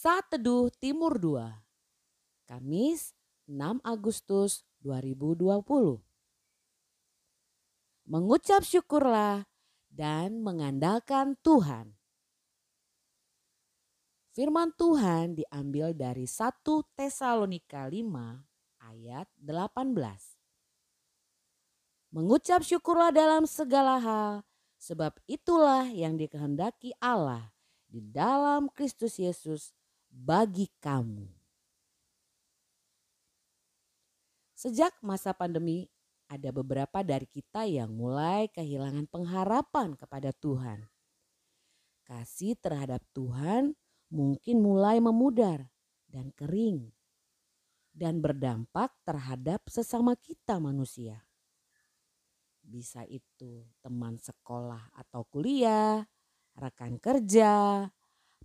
Saat Teduh Timur 2 Kamis 6 Agustus 2020 Mengucap syukurlah dan mengandalkan Tuhan. Firman Tuhan diambil dari 1 Tesalonika 5 ayat 18. Mengucap syukurlah dalam segala hal sebab itulah yang dikehendaki Allah di dalam Kristus Yesus bagi kamu. Sejak masa pandemi, ada beberapa dari kita yang mulai kehilangan pengharapan kepada Tuhan. Kasih terhadap Tuhan mungkin mulai memudar dan kering, dan berdampak terhadap sesama kita, manusia. Bisa itu teman sekolah atau kuliah, rekan kerja,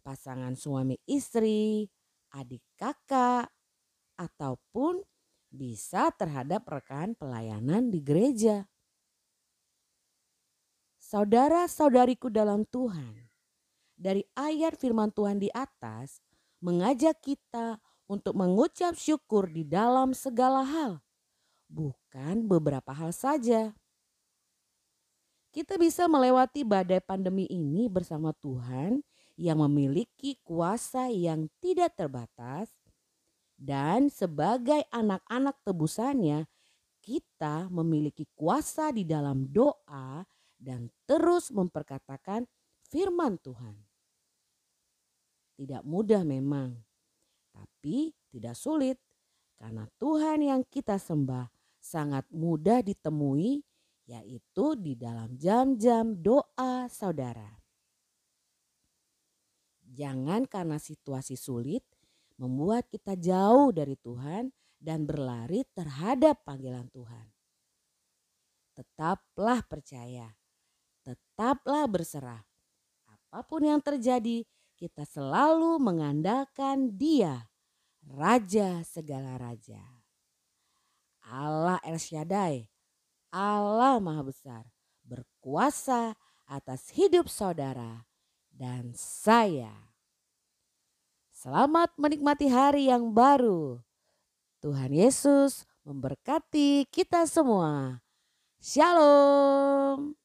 pasangan suami istri, adik kakak, ataupun bisa terhadap rekan pelayanan di gereja. Saudara-saudariku dalam Tuhan, dari ayat firman Tuhan di atas mengajak kita untuk mengucap syukur di dalam segala hal, bukan beberapa hal saja. Kita bisa melewati badai pandemi ini bersama Tuhan yang memiliki kuasa yang tidak terbatas dan sebagai anak-anak tebusannya kita memiliki kuasa di dalam doa dan terus memperkatakan firman Tuhan. Tidak mudah memang, tapi tidak sulit karena Tuhan yang kita sembah sangat mudah ditemui yaitu di dalam jam-jam doa saudara. Jangan karena situasi sulit membuat kita jauh dari Tuhan dan berlari terhadap panggilan Tuhan. Tetaplah percaya, tetaplah berserah. Apa pun yang terjadi, kita selalu mengandalkan Dia, Raja segala raja. Allah El Shaddai, Allah Maha Besar, berkuasa atas hidup saudara dan saya. Selamat menikmati hari yang baru. Tuhan Yesus memberkati kita semua. Shalom.